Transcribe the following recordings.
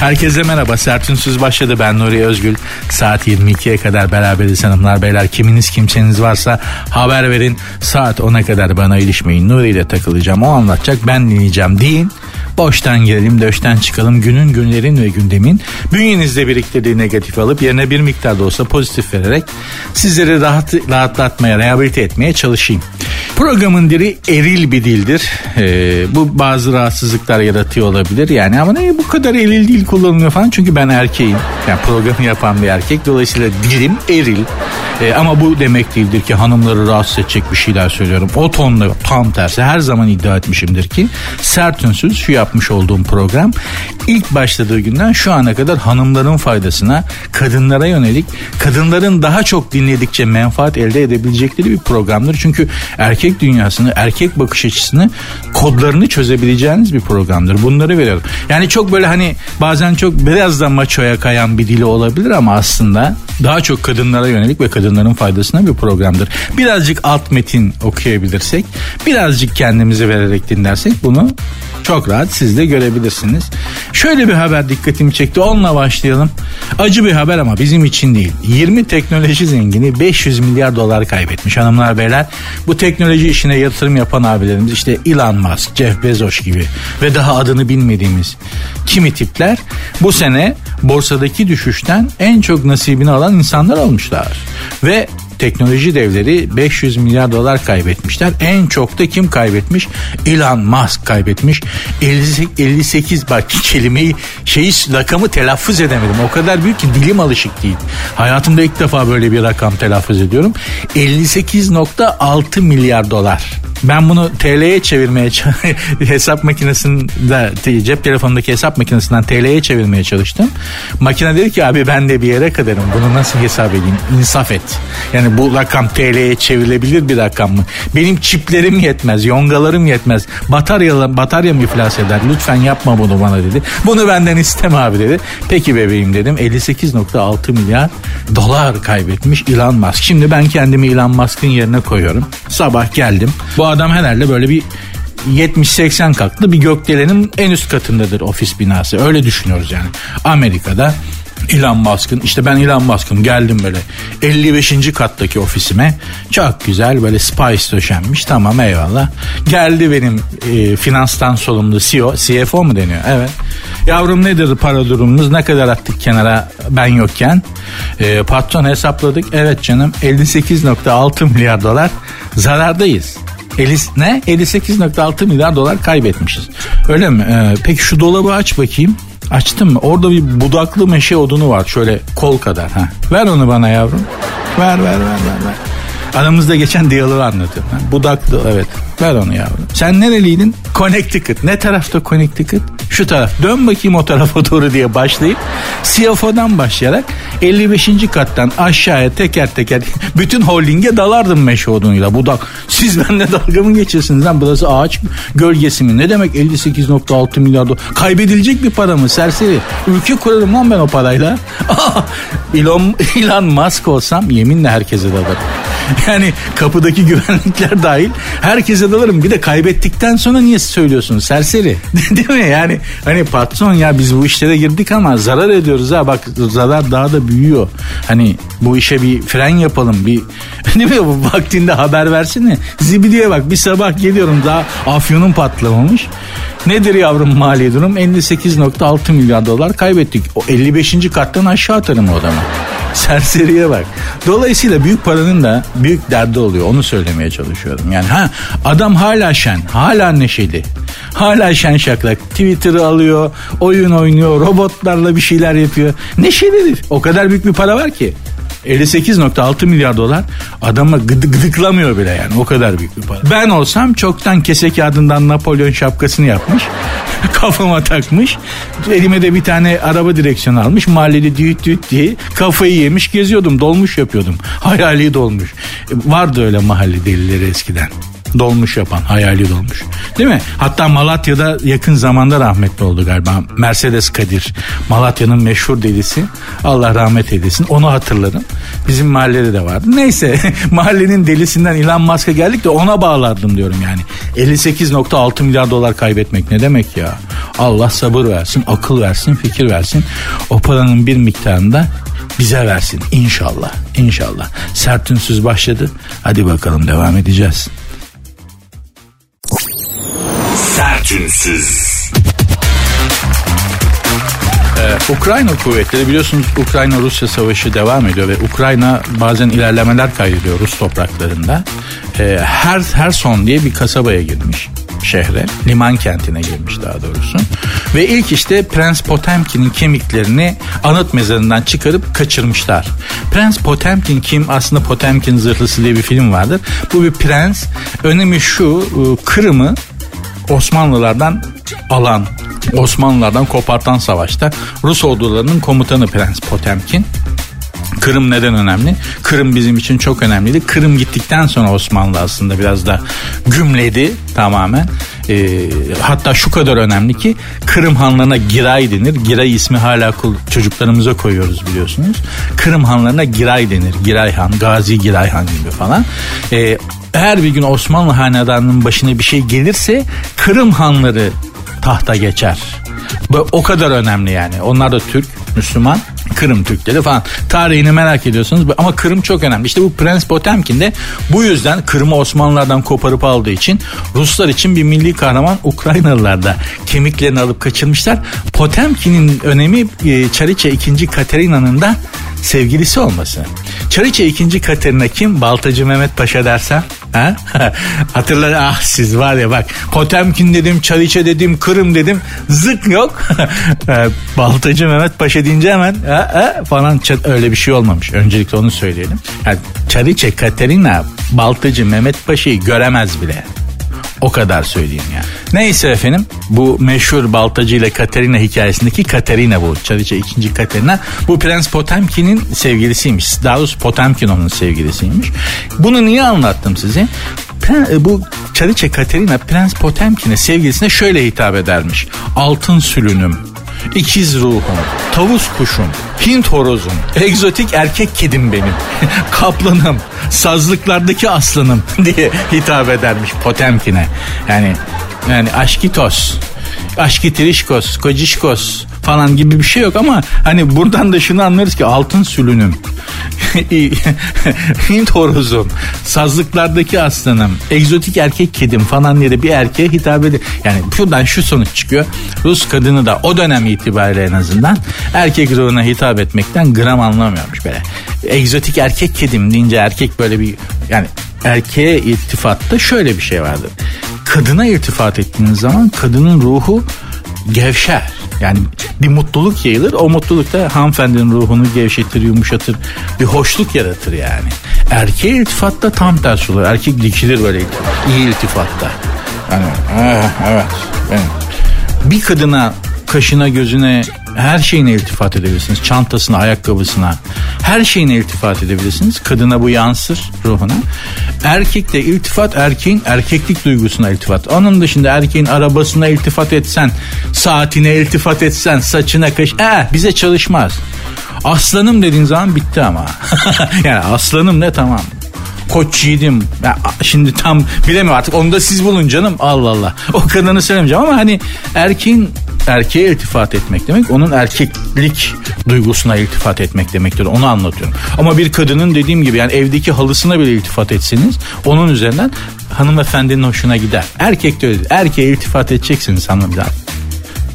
Herkese merhaba. Sertünsüz başladı. Ben Nuri Özgül. Saat 22'ye kadar beraberiz hanımlar beyler. Kiminiz kimseniz varsa haber verin. Saat 10'a kadar bana ilişmeyin. Nuri ile takılacağım. O anlatacak. Ben dinleyeceğim deyin. Boştan girelim, döşten çıkalım. Günün, günlerin ve gündemin bünyenizde biriktirdiği negatif alıp yerine bir miktar da olsa pozitif vererek sizleri rahat, rahatlatmaya, rehabilite etmeye çalışayım. Programın dili eril bir dildir. Ee, bu bazı rahatsızlıklar yaratıyor olabilir. Yani ama ne bu kadar eril dil kullanılıyor falan. Çünkü ben erkeğim. Yani programı yapan bir erkek. Dolayısıyla dilim eril. Ee, ama bu demek değildir ki hanımları rahatsız edecek bir şeyler söylüyorum. O tonla tam tersi her zaman iddia etmişimdir ki sert ünsüz şu yapmış olduğum program ilk başladığı günden şu ana kadar hanımların faydasına kadınlara yönelik kadınların daha çok dinledikçe menfaat elde edebilecekleri bir programdır. Çünkü erkek dünyasını erkek bakış açısını kodlarını çözebileceğiniz bir programdır. Bunları veriyorum. Yani çok böyle hani bazen çok biraz da maçoya kayan bir dili olabilir ama aslında daha çok kadınlara yönelik ve kadınların faydasına bir programdır. Birazcık alt metin okuyabilirsek, birazcık kendimizi vererek dinlersek bunu çok rahat siz de görebilirsiniz. Şöyle bir haber dikkatimi çekti. Onunla başlayalım. Acı bir haber ama bizim için değil. 20 teknoloji zengini 500 milyar dolar kaybetmiş hanımlar beyler. Bu teknoloji işine yatırım yapan abilerimiz işte Elon Musk, Jeff Bezos gibi ve daha adını bilmediğimiz kimi tipler bu sene borsadaki düşüşten en çok nasibini alan insanlar olmuşlar. Ve teknoloji devleri 500 milyar dolar kaybetmişler. En çok da kim kaybetmiş? Elon Musk kaybetmiş. 58 bak kelimeyi şeyi rakamı telaffuz edemedim. O kadar büyük ki dilim alışık değil. Hayatımda ilk defa böyle bir rakam telaffuz ediyorum. 58.6 milyar dolar. Ben bunu TL'ye çevirmeye hesap makinesinde cep telefonundaki hesap makinesinden TL'ye çevirmeye çalıştım. Makine dedi ki abi ben de bir yere kadarım. Bunu nasıl hesap edeyim? İnsaf et. Yani bu rakam TL'ye çevrilebilir bir rakam mı? Benim çiplerim yetmez, yongalarım yetmez. Batarya bataryam iflas eder. Lütfen yapma bunu bana dedi. Bunu benden isteme abi dedi. Peki bebeğim dedim. 58.6 milyar dolar kaybetmiş Elon Musk. Şimdi ben kendimi Elon Musk'ın yerine koyuyorum. Sabah geldim. Bu adam herhalde böyle bir 70-80 katlı bir gökdelenin en üst katındadır ofis binası. Öyle düşünüyoruz yani. Amerika'da Elon Musk'ın işte ben Elon Musk'ım geldim böyle 55. kattaki ofisime çok güzel böyle spice döşenmiş tamam eyvallah geldi benim e, finanstan sorumlu CEO CFO mu deniyor evet yavrum nedir para durumumuz ne kadar attık kenara ben yokken e, patron hesapladık evet canım 58.6 milyar dolar zarardayız Elis, ne? 58.6 milyar dolar kaybetmişiz. Öyle mi? Ee, peki şu dolabı aç bakayım. Açtım mı? Orada bir budaklı meşe odunu var. Şöyle kol kadar. Ha. Ver onu bana yavrum. Ver ver ver ver. ver. Aramızda geçen diyaloğu anlatıyorum. Ha. Budaklı evet. Ver onu yavrum. Sen nereliydin? Connecticut. Ne tarafta Connecticut? Şu taraf. Dön bakayım o tarafa doğru diye başlayıp CFO'dan başlayarak 55. kattan aşağıya teker teker bütün holdinge dalardım meşe odunuyla. Budak. Siz benimle dalga mı geçiyorsunuz lan? Burası ağaç gölgesi mi? Ne demek 58.6 milyar dolar? Kaybedilecek bir para mı? Serseri. Ülke kurarım lan ben o parayla. Elon, Elon Musk olsam yeminle herkese dalarım. Yani kapıdaki güvenlikler dahil herkese dalarım. Bir de kaybettikten sonra niye söylüyorsunuz serseri? Değil mi? Yani hani patron ya biz bu işlere girdik ama zarar ediyoruz ha bak zarar daha da büyüyor. Hani bu işe bir fren yapalım bir değil mi bu vaktinde haber versene. Zibidiye bak bir sabah geliyorum daha afyonum patlamamış. Nedir yavrum mali durum? 58.6 milyar dolar kaybettik. O 55. kattan aşağı atarım o adama. Serseriye bak. Dolayısıyla büyük paranın da büyük derdi oluyor. Onu söylemeye çalışıyorum. Yani ha adam hala şen, hala neşeli. Hala şen şaklak. Twitter'ı alıyor, oyun oynuyor, robotlarla bir şeyler yapıyor. Neşelidir. O kadar büyük bir para var ki. 58.6 milyar dolar adama gıdı, gıdıklamıyor bile yani. O kadar büyük bir para. Ben olsam çoktan kese kağıdından Napolyon şapkasını yapmış kafama takmış elime de bir tane araba direksiyonu almış mahallede düğüt düğüt diye kafayı yemiş geziyordum dolmuş yapıyordum. Hayali dolmuş. Vardı öyle mahalle delileri eskiden dolmuş yapan hayali dolmuş. Değil mi? Hatta Malatya'da yakın zamanda rahmetli oldu galiba. Mercedes Kadir. Malatya'nın meşhur delisi. Allah rahmet eylesin. Onu hatırlarım. Bizim mahallede de vardı. Neyse mahallenin delisinden Elon Musk'a geldik de ona bağlardım diyorum yani. 58.6 milyar dolar kaybetmek ne demek ya? Allah sabır versin, akıl versin, fikir versin. O paranın bir miktarında bize versin inşallah. İnşallah. Sertünsüz başladı. Hadi bakalım devam edeceğiz. Sertünsüz. Ee, Ukrayna kuvvetleri biliyorsunuz Ukrayna-Rusya savaşı devam ediyor ve Ukrayna bazen ilerlemeler kaydediyor Rus topraklarında. Ee, her her son diye bir kasabaya girmiş şehre, liman kentine girmiş daha doğrusu. Ve ilk işte Prens Potemkin'in kemiklerini anıt mezarından çıkarıp kaçırmışlar. Prens Potemkin kim? Aslında Potemkin Zırhlısı diye bir film vardır. Bu bir prens. Önemi şu, e, Kırım'ı Osmanlılardan alan, Osmanlılardan kopartan savaşta Rus ordularının komutanı Prens Potemkin. Kırım neden önemli? Kırım bizim için çok önemliydi. Kırım gittikten sonra Osmanlı aslında biraz da gümledi tamamen. E, hatta şu kadar önemli ki Kırım hanlarına Giray denir. Giray ismi hala çocuklarımıza koyuyoruz biliyorsunuz. Kırım hanlarına Giray denir. Giray Han, Gazi Giray Han gibi falan. E, her bir gün Osmanlı hanedanının başına bir şey gelirse Kırım hanları tahta geçer. Bu o kadar önemli yani. Onlar da Türk, Müslüman, Kırım Türkleri falan. Tarihini merak ediyorsunuz ama Kırım çok önemli. İşte bu Prens Potemkin de bu yüzden Kırım'ı Osmanlılardan koparıp aldığı için Ruslar için bir milli kahraman Ukraynalılar da kemiklerini alıp kaçırmışlar. Potemkin'in önemi e, Çariçe 2. Katerina'nın da sevgilisi olması. Çariçe 2. Katerina kim? Baltacı Mehmet Paşa dersen. Ha? Hatırlar ah siz var ya bak Potemkin dedim, Çariçe dedim, Kırım dedim. Zık yok. Baltacı Mehmet Paşa deyince hemen ha, ha, falan öyle bir şey olmamış. Öncelikle onu söyleyelim. Yani Çariçe Katerina Baltacı Mehmet Paşa'yı göremez bile. O kadar söyleyeyim yani. Neyse efendim bu meşhur Baltacı ile Katerina hikayesindeki Katerina bu. Çariçe ikinci Katerina. Bu Prens Potemkin'in sevgilisiymiş. Daha doğrusu Potemkin onun sevgilisiymiş. Bunu niye anlattım size? E, bu Çariçe Katerina Prens Potemkin'e sevgilisine şöyle hitap edermiş. Altın sülünüm, ikiz ruhum, tavus kuşum, Hint horozum, egzotik erkek kedim benim, kaplanım, sazlıklardaki aslanım diye hitap edermiş Potemkin'e. Yani yani aşkitos, aşkitirişkos, kocişkos falan gibi bir şey yok ama hani buradan da şunu anlarız ki altın sülünüm, Hint horozum, sazlıklardaki aslanım, egzotik erkek kedim falan diye bir erkeğe hitap ediyor. Yani şuradan şu sonuç çıkıyor. Rus kadını da o dönem itibariyle en azından erkek ruhuna hitap etmekten gram anlamıyormuş böyle. Egzotik erkek kedim deyince erkek böyle bir yani erkeğe irtifatta şöyle bir şey vardır. Kadına irtifat ettiğiniz zaman kadının ruhu gevşer. Yani bir mutluluk yayılır. O mutluluk da hanımefendinin ruhunu gevşetir, yumuşatır. Bir hoşluk yaratır yani. Erkeğe iltifatta tam tersi olur. Erkek dikilir böyle iyi iltifatta. Yani, eh, evet. evet. Bir kadına kaşına gözüne her şeyine iltifat edebilirsiniz. Çantasına, ayakkabısına, her şeyine iltifat edebilirsiniz. Kadına bu yansır ruhuna. Erkekte iltifat erkeğin erkeklik duygusuna iltifat. Onun dışında erkeğin arabasına iltifat etsen, saatine iltifat etsen, saçına kaş... Eh, bize çalışmaz. Aslanım dediğin zaman bitti ama. yani aslanım ne tamam koç yiğidim. Şimdi tam bilemiyorum artık onu da siz bulun canım. Allah Allah. O kadarını söylemeyeceğim ama hani erkeğin erkeğe iltifat etmek demek onun erkeklik duygusuna iltifat etmek demektir. Onu anlatıyorum. Ama bir kadının dediğim gibi yani evdeki halısına bile iltifat etseniz onun üzerinden hanımefendinin hoşuna gider. Erkek de öyle. Erkeğe iltifat edeceksiniz hanımefendi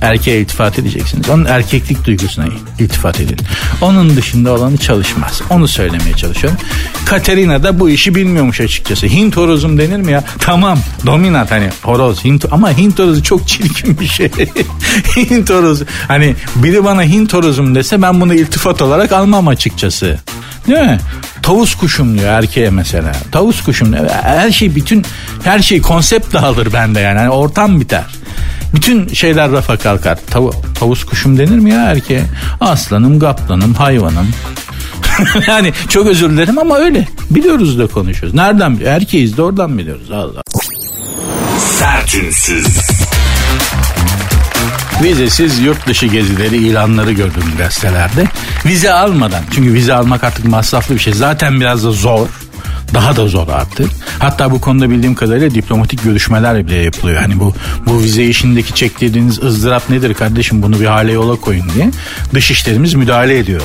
erkeğe iltifat edeceksiniz. Onun erkeklik duygusuna iltifat edin. Onun dışında olanı çalışmaz. Onu söylemeye çalışıyorum. Katerina da bu işi bilmiyormuş açıkçası. Hint horozum denir mi ya? Tamam dominant hani horoz. Hint, ama Hint horozu çok çirkin bir şey. Hint horozu. Hani biri bana Hint horozum dese ben bunu iltifat olarak almam açıkçası. Değil mi? Tavus kuşum diyor erkeğe mesela. Tavus kuşum diyor. Her şey bütün her şey konsept dağılır bende yani. yani ortam biter. Bütün şeyler rafa kalkar. Tav tavus kuşum denir mi ya erkeğe? Aslanım, kaplanım, hayvanım. yani çok özür dilerim ama öyle. Biliyoruz da konuşuyoruz. Nereden? Erkeğiz de oradan biliyoruz. Allah. Sertünsüz. Vizesiz yurt dışı gezileri ilanları gördüm gazetelerde. Vize almadan çünkü vize almak artık masraflı bir şey. Zaten biraz da zor. Daha da zor artık. Hatta bu konuda bildiğim kadarıyla diplomatik görüşmeler bile yapılıyor. Hani bu bu vize işindeki çektiğiniz ızdırap nedir kardeşim bunu bir hale yola koyun diye. Dışişlerimiz müdahale ediyor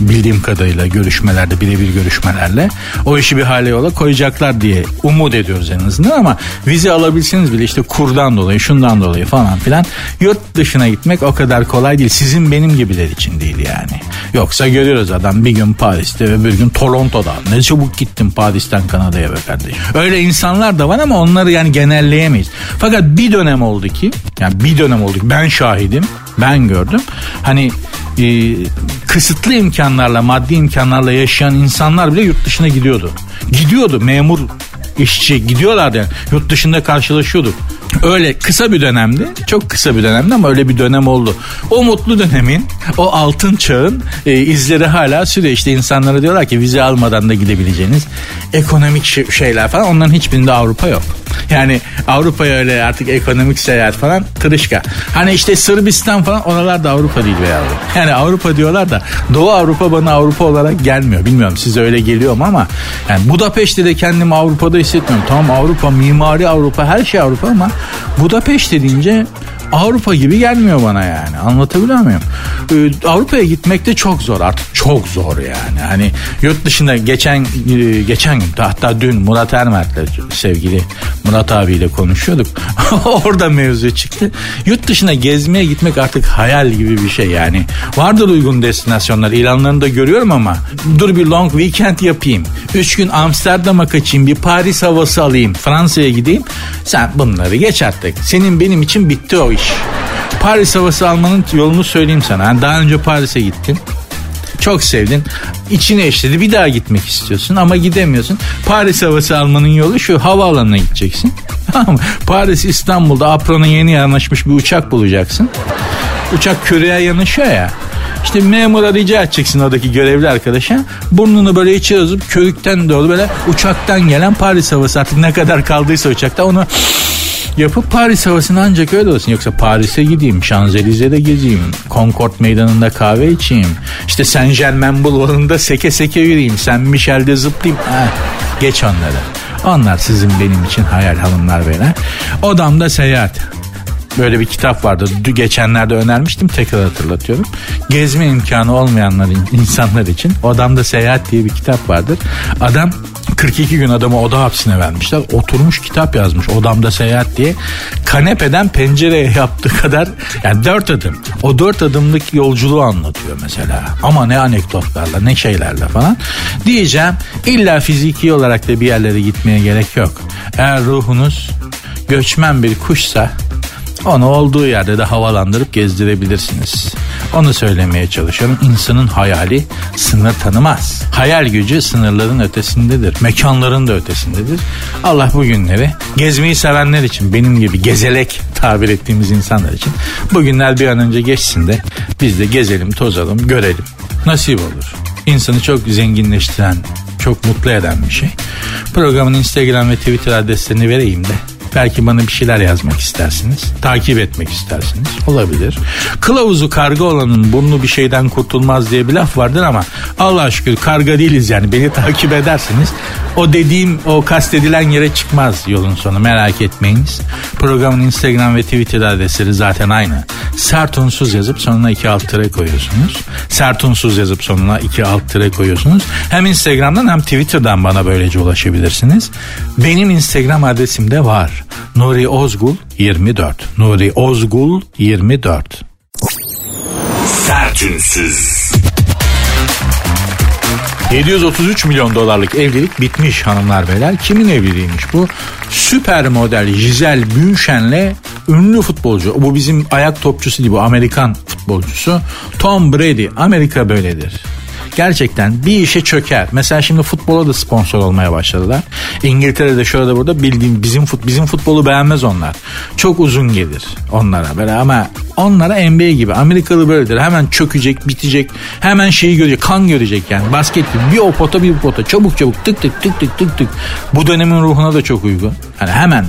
bildiğim kadarıyla görüşmelerde birebir görüşmelerle o işi bir hale yola koyacaklar diye umut ediyoruz en azından ama vize alabilseniz bile işte kurdan dolayı şundan dolayı falan filan yurt dışına gitmek o kadar kolay değil. Sizin benim gibiler için değil yani. Yoksa görüyoruz adam bir gün Paris'te ve bir gün Toronto'da. Ne çabuk gittim Paris'ten Kanada'ya be kardeşim. Öyle insanlar da var ama onları yani genelleyemeyiz. Fakat bir dönem oldu ki yani bir dönem oldu ki ben şahidim ben gördüm. Hani e, kısıtlı imkanlarla maddi imkanlarla yaşayan insanlar bile yurt dışına gidiyordu. Gidiyordu memur işçi gidiyorlardı yani. Yurt dışında karşılaşıyorduk. Öyle kısa bir dönemdi. Çok kısa bir dönemdi ama öyle bir dönem oldu. O mutlu dönemin, o altın çağın e, izleri hala sürüyor. İşte insanlara diyorlar ki vize almadan da gidebileceğiniz ekonomik şeyler falan onların hiçbirinde Avrupa yok. Yani Avrupa'ya öyle artık ekonomik seyahat falan tırışka. Hani işte Sırbistan falan oralar da Avrupa değil veya Yani Avrupa diyorlar da Doğu Avrupa bana Avrupa olarak gelmiyor. Bilmiyorum size öyle geliyor mu ama yani Budapeşte de kendimi Avrupa'da hissetmiyorum. Tamam Avrupa, mimari Avrupa, her şey Avrupa ama Budapeşte deyince Avrupa gibi gelmiyor bana yani. Anlatabiliyor muyum? Ee, Avrupa'ya gitmek de çok zor artık. Çok zor yani. Hani yurt dışında geçen e, geçen gün hatta dün Murat Ermert'le sevgili Murat abiyle konuşuyorduk. Orada mevzu çıktı. Yurt dışına gezmeye gitmek artık hayal gibi bir şey yani. Vardır uygun destinasyonlar. ilanlarını da görüyorum ama dur bir long weekend yapayım. Üç gün Amsterdam'a kaçayım. Bir Paris havası alayım. Fransa'ya gideyim. Sen bunları geç artık. Senin benim için bitti o iş iş. Paris havası almanın yolunu söyleyeyim sana. Yani daha önce Paris'e gittin. Çok sevdin. İçine işledi. Bir daha gitmek istiyorsun ama gidemiyorsun. Paris havası almanın yolu şu havaalanına gideceksin. Paris İstanbul'da Apron'a yeni yanaşmış bir uçak bulacaksın. Uçak küreye yanaşıyor ya. İşte memura rica edeceksin oradaki görevli arkadaşa. Burnunu böyle içe yazıp körükten doğru böyle uçaktan gelen Paris havası artık ne kadar kaldıysa uçakta onu yapıp Paris havasını ancak öyle olsun. Yoksa Paris'e gideyim, Şanzelize'de gezeyim, Concord meydanında kahve içeyim. İşte Saint Germain bulvarında seke seke yürüyeyim, Saint Michel'de zıplayayım. Ha, geç onları. Onlar sizin benim için hayal hanımlar beyler. Odamda seyahat. Böyle bir kitap vardı. Geçenlerde önermiştim tekrar hatırlatıyorum. Gezme imkanı olmayanlar insanlar için Odamda Seyahat diye bir kitap vardır. Adam 42 gün adamı oda hapsine vermişler. Oturmuş kitap yazmış odamda seyahat diye. Kanepeden pencereye yaptığı kadar yani dört adım. O dört adımlık yolculuğu anlatıyor mesela. Ama ne anekdotlarla ne şeylerle falan. Diyeceğim illa fiziki olarak da bir yerlere gitmeye gerek yok. Eğer ruhunuz göçmen bir kuşsa onu olduğu yerde de havalandırıp gezdirebilirsiniz. Onu söylemeye çalışıyorum. İnsanın hayali sınır tanımaz. Hayal gücü sınırların ötesindedir. Mekanların da ötesindedir. Allah bu günleri gezmeyi sevenler için benim gibi gezelek tabir ettiğimiz insanlar için bu günler bir an önce geçsin de biz de gezelim, tozalım, görelim. Nasip olur. İnsanı çok zenginleştiren, çok mutlu eden bir şey. Programın Instagram ve Twitter adreslerini vereyim de Belki bana bir şeyler yazmak istersiniz. Takip etmek istersiniz. Olabilir. Kılavuzu karga olanın burnu bir şeyden kurtulmaz diye bir laf vardır ama Allah şükür karga değiliz yani. Beni takip edersiniz. O dediğim o kastedilen yere çıkmaz yolun sonu merak etmeyiniz. Programın Instagram ve Twitter adresleri zaten aynı. Sert unsuz yazıp sonuna iki alt tere koyuyorsunuz. Sert unsuz yazıp sonuna iki alt tere koyuyorsunuz. Hem Instagram'dan hem Twitter'dan bana böylece ulaşabilirsiniz. Benim Instagram adresim de var. Nuri Ozgul 24. Nuri Ozgul 24. Sertünsüz. 733 milyon dolarlık evlilik bitmiş hanımlar beyler. Kimin evliliğiymiş bu? Süper model Giselle Bündchen'le ünlü futbolcu. Bu bizim ayak topçusu değil bu Amerikan futbolcusu. Tom Brady. Amerika böyledir gerçekten bir işe çöker. Mesela şimdi futbola da sponsor olmaya başladılar. İngiltere'de şurada burada bildiğim bizim fut, bizim futbolu beğenmez onlar. Çok uzun gelir onlara böyle ama onlara NBA gibi Amerikalı böyledir. Hemen çökecek, bitecek. Hemen şeyi görecek, kan görecek yani. Basket gibi bir o pota bir bu pota. Çabuk çabuk tık tık tık tık tık tık. Bu dönemin ruhuna da çok uygun. Hani hemen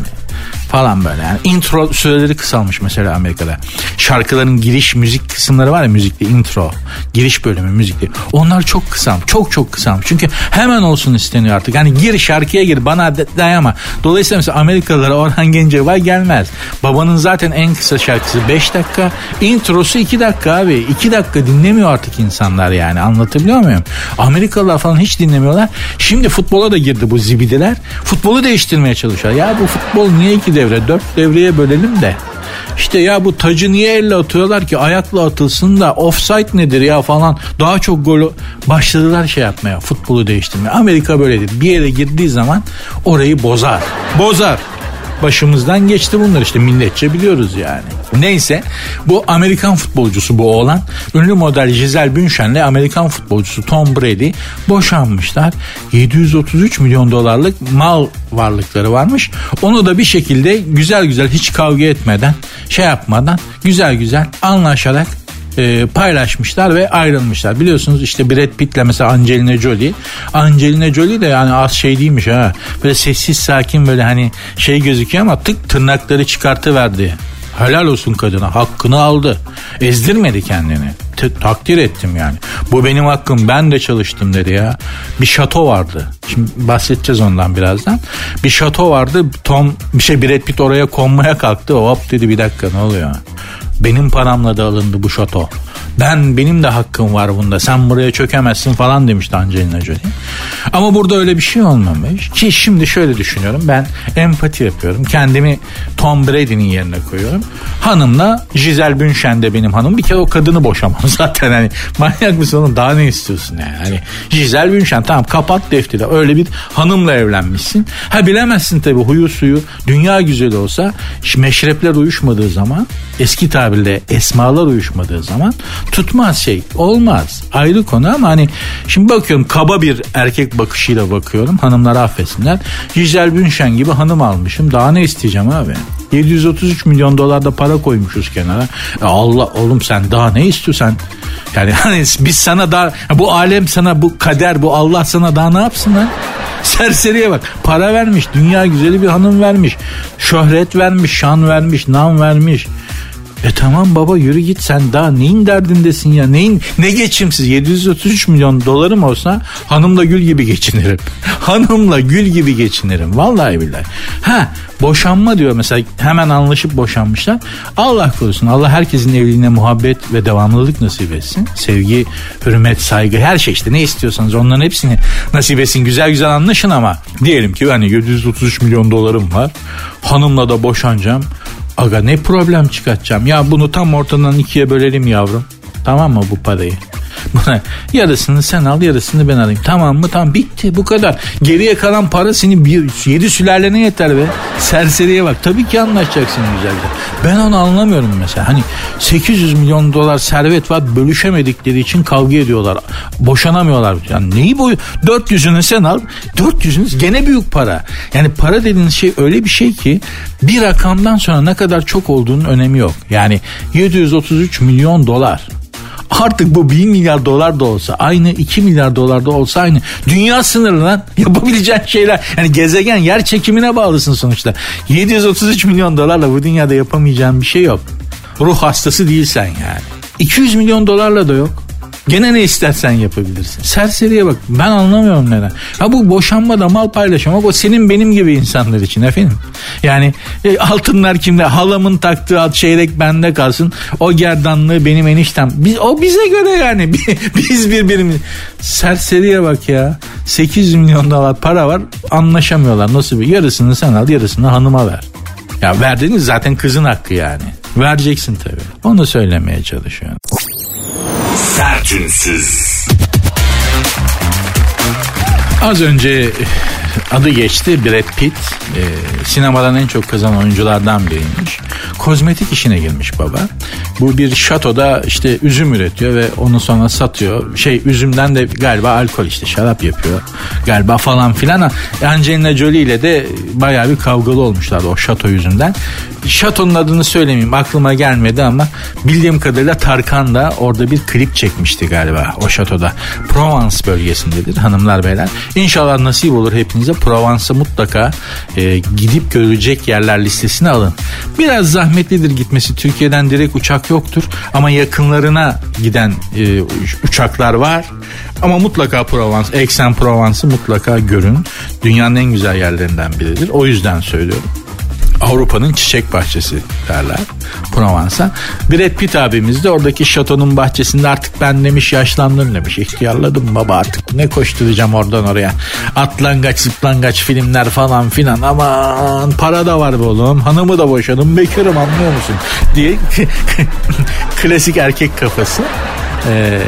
falan böyle yani. Intro süreleri kısalmış mesela Amerika'da. Şarkıların giriş müzik kısımları var ya müzikte intro. Giriş bölümü müzikte. Onlar çok kısalmış. Çok çok kısalmış. Çünkü hemen olsun isteniyor artık. Yani gir şarkıya gir bana dayama. Dolayısıyla mesela Amerikalılara Orhan Gencebay gelmez. Babanın zaten en kısa şarkısı 5 dakika. Introsu 2 dakika abi. 2 dakika dinlemiyor artık insanlar yani. Anlatabiliyor muyum? Amerikalılar falan hiç dinlemiyorlar. Şimdi futbola da girdi bu zibidiler. Futbolu değiştirmeye çalışıyor. Ya bu futbol niye iki devre? Dört devreye bölelim de. İşte ya bu tacı niye elle atıyorlar ki ayakla atılsın da offside nedir ya falan daha çok golü başladılar şey yapmaya futbolu değiştirmeye. Amerika böyledir bir yere girdiği zaman orayı bozar bozar başımızdan geçti bunlar işte milletçe biliyoruz yani. Neyse bu Amerikan futbolcusu bu oğlan ünlü model Giselle Bündchen'le Amerikan futbolcusu Tom Brady boşanmışlar. 733 milyon dolarlık mal varlıkları varmış. Onu da bir şekilde güzel güzel hiç kavga etmeden şey yapmadan güzel güzel anlaşarak e, paylaşmışlar ve ayrılmışlar. Biliyorsunuz işte Brad Pitt'le mesela Angelina Jolie. Angelina Jolie de yani az şey değilmiş ha. Böyle sessiz sakin böyle hani şey gözüküyor ama tık tırnakları çıkartıverdi. Helal olsun kadına hakkını aldı. Ezdirmedi kendini. T- takdir ettim yani. Bu benim hakkım ben de çalıştım dedi ya. Bir şato vardı. Şimdi bahsedeceğiz ondan birazdan. Bir şato vardı. Tom bir şey Brad Pitt oraya konmaya kalktı. Hop dedi bir dakika ne oluyor? Benim paramla da alındı bu şato. Ben benim de hakkım var bunda. Sen buraya çökemezsin falan demişti Angelina Jolie. Ama burada öyle bir şey olmamış. Ki şimdi şöyle düşünüyorum. Ben empati yapıyorum. Kendimi Tom Brady'nin yerine koyuyorum. Hanımla Giselle Bündchen de benim hanım. Bir kere o kadını boşamam zaten. Hani manyak mısın oğlum daha ne istiyorsun yani. Hani Giselle Bündchen tamam kapat defteri. Öyle bir hanımla evlenmişsin. Ha bilemezsin tabii huyu suyu. Dünya güzeli olsa meşrepler uyuşmadığı zaman eski tabirle esmalar uyuşmadığı zaman tutmaz şey olmaz. Ayrı konu ama hani şimdi bakıyorum kaba bir erkek bakışıyla bakıyorum. Hanımlar affetsinler. Giselle Bündchen gibi hanım almışım. Daha ne isteyeceğim abi? 733 milyon dolar da para koymuşuz kenara. E Allah oğlum sen daha ne istiyorsan? Yani hani biz sana daha bu alem sana bu kader bu Allah sana daha ne yapsın lan? Serseriye bak. Para vermiş dünya güzeli bir hanım vermiş. Şöhret vermiş şan vermiş nam vermiş e tamam baba yürü git sen daha neyin derdindesin ya neyin ne geçimsiz 733 milyon dolarım olsa hanımla gül gibi geçinirim. hanımla gül gibi geçinirim vallahi billahi. Ha boşanma diyor mesela hemen anlaşıp boşanmışlar. Allah korusun Allah herkesin evliliğine muhabbet ve devamlılık nasip etsin. Sevgi, hürmet, saygı her şey işte ne istiyorsanız onların hepsini nasip etsin. Güzel güzel anlaşın ama diyelim ki hani 733 milyon dolarım var. Hanımla da boşanacağım. Aga ne problem çıkartacağım? Ya bunu tam ortadan ikiye bölelim yavrum. Tamam mı bu parayı? Buna yarısını sen al yarısını ben alayım. Tamam mı? Tamam bitti bu kadar. Geriye kalan para senin bir, yedi sülalene yeter be. Serseriye bak. Tabii ki anlaşacaksın güzelce. Ben onu anlamıyorum mesela. Hani 800 milyon dolar servet var bölüşemedikleri için kavga ediyorlar. Boşanamıyorlar. Yani neyi boyu? 400'ünü sen al. 400'ünüz gene büyük para. Yani para dediğiniz şey öyle bir şey ki bir rakamdan sonra ne kadar çok olduğunun önemi yok. Yani 733 milyon dolar artık bu 1 milyar dolar da olsa aynı 2 milyar dolar da olsa aynı. Dünya sınırı yapabileceğin şeyler. Yani gezegen yer çekimine bağlısın sonuçta. 733 milyon dolarla bu dünyada yapamayacağın bir şey yok. Ruh hastası değilsen yani. 200 milyon dolarla da yok. Gene ne istersen yapabilirsin. Serseriye bak ben anlamıyorum neden. Ha bu boşanma da mal paylaşımı o senin benim gibi insanlar için efendim. Yani e, altınlar kimde halamın taktığı alt çeyrek bende kalsın. O gerdanlığı benim eniştem. Biz, o bize göre yani biz birbirimiz. Serseriye bak ya. 800 milyon dolar para var anlaşamıyorlar. Nasıl bir yarısını sen al yarısını hanıma ver. Ya verdiğiniz zaten kızın hakkı yani. Vereceksin tabii. Onu söylemeye çalışıyorum. Sertünsüz. Az önce adı geçti Brad Pitt. E, sinemadan en çok kazanan oyunculardan biriymiş. kozmetik işine girmiş baba. Bu bir şatoda işte üzüm üretiyor ve onu sonra satıyor. Şey üzümden de galiba alkol işte şarap yapıyor. Galiba falan filan. Angelina Jolie ile de bayağı bir kavgalı olmuşlardı o şato yüzünden. Şatonun adını söylemeyeyim aklıma gelmedi ama bildiğim kadarıyla Tarkan da orada bir klip çekmişti galiba o şatoda. Provence bölgesindedir hanımlar beyler. İnşallah nasip olur hepinize Provence'a mutlaka e, gidip görecek yerler listesine alın. Biraz zahmetlidir gitmesi. Türkiye'den direkt uçak yoktur ama yakınlarına giden e, uçaklar var. Ama mutlaka Provence, Aix-en-Provence'ı mutlaka görün. Dünyanın en güzel yerlerinden biridir. O yüzden söylüyorum. Avrupa'nın çiçek bahçesi derler Provence'a. Brad Pitt abimiz de oradaki şatonun bahçesinde artık ben demiş yaşlandım demiş. İhtiyarladım baba artık ne koşturacağım oradan oraya. Atlangaç zıplangaç filmler falan filan aman para da var be oğlum hanımı da boşadım bekarım anlıyor musun diye klasik erkek kafası. Ee,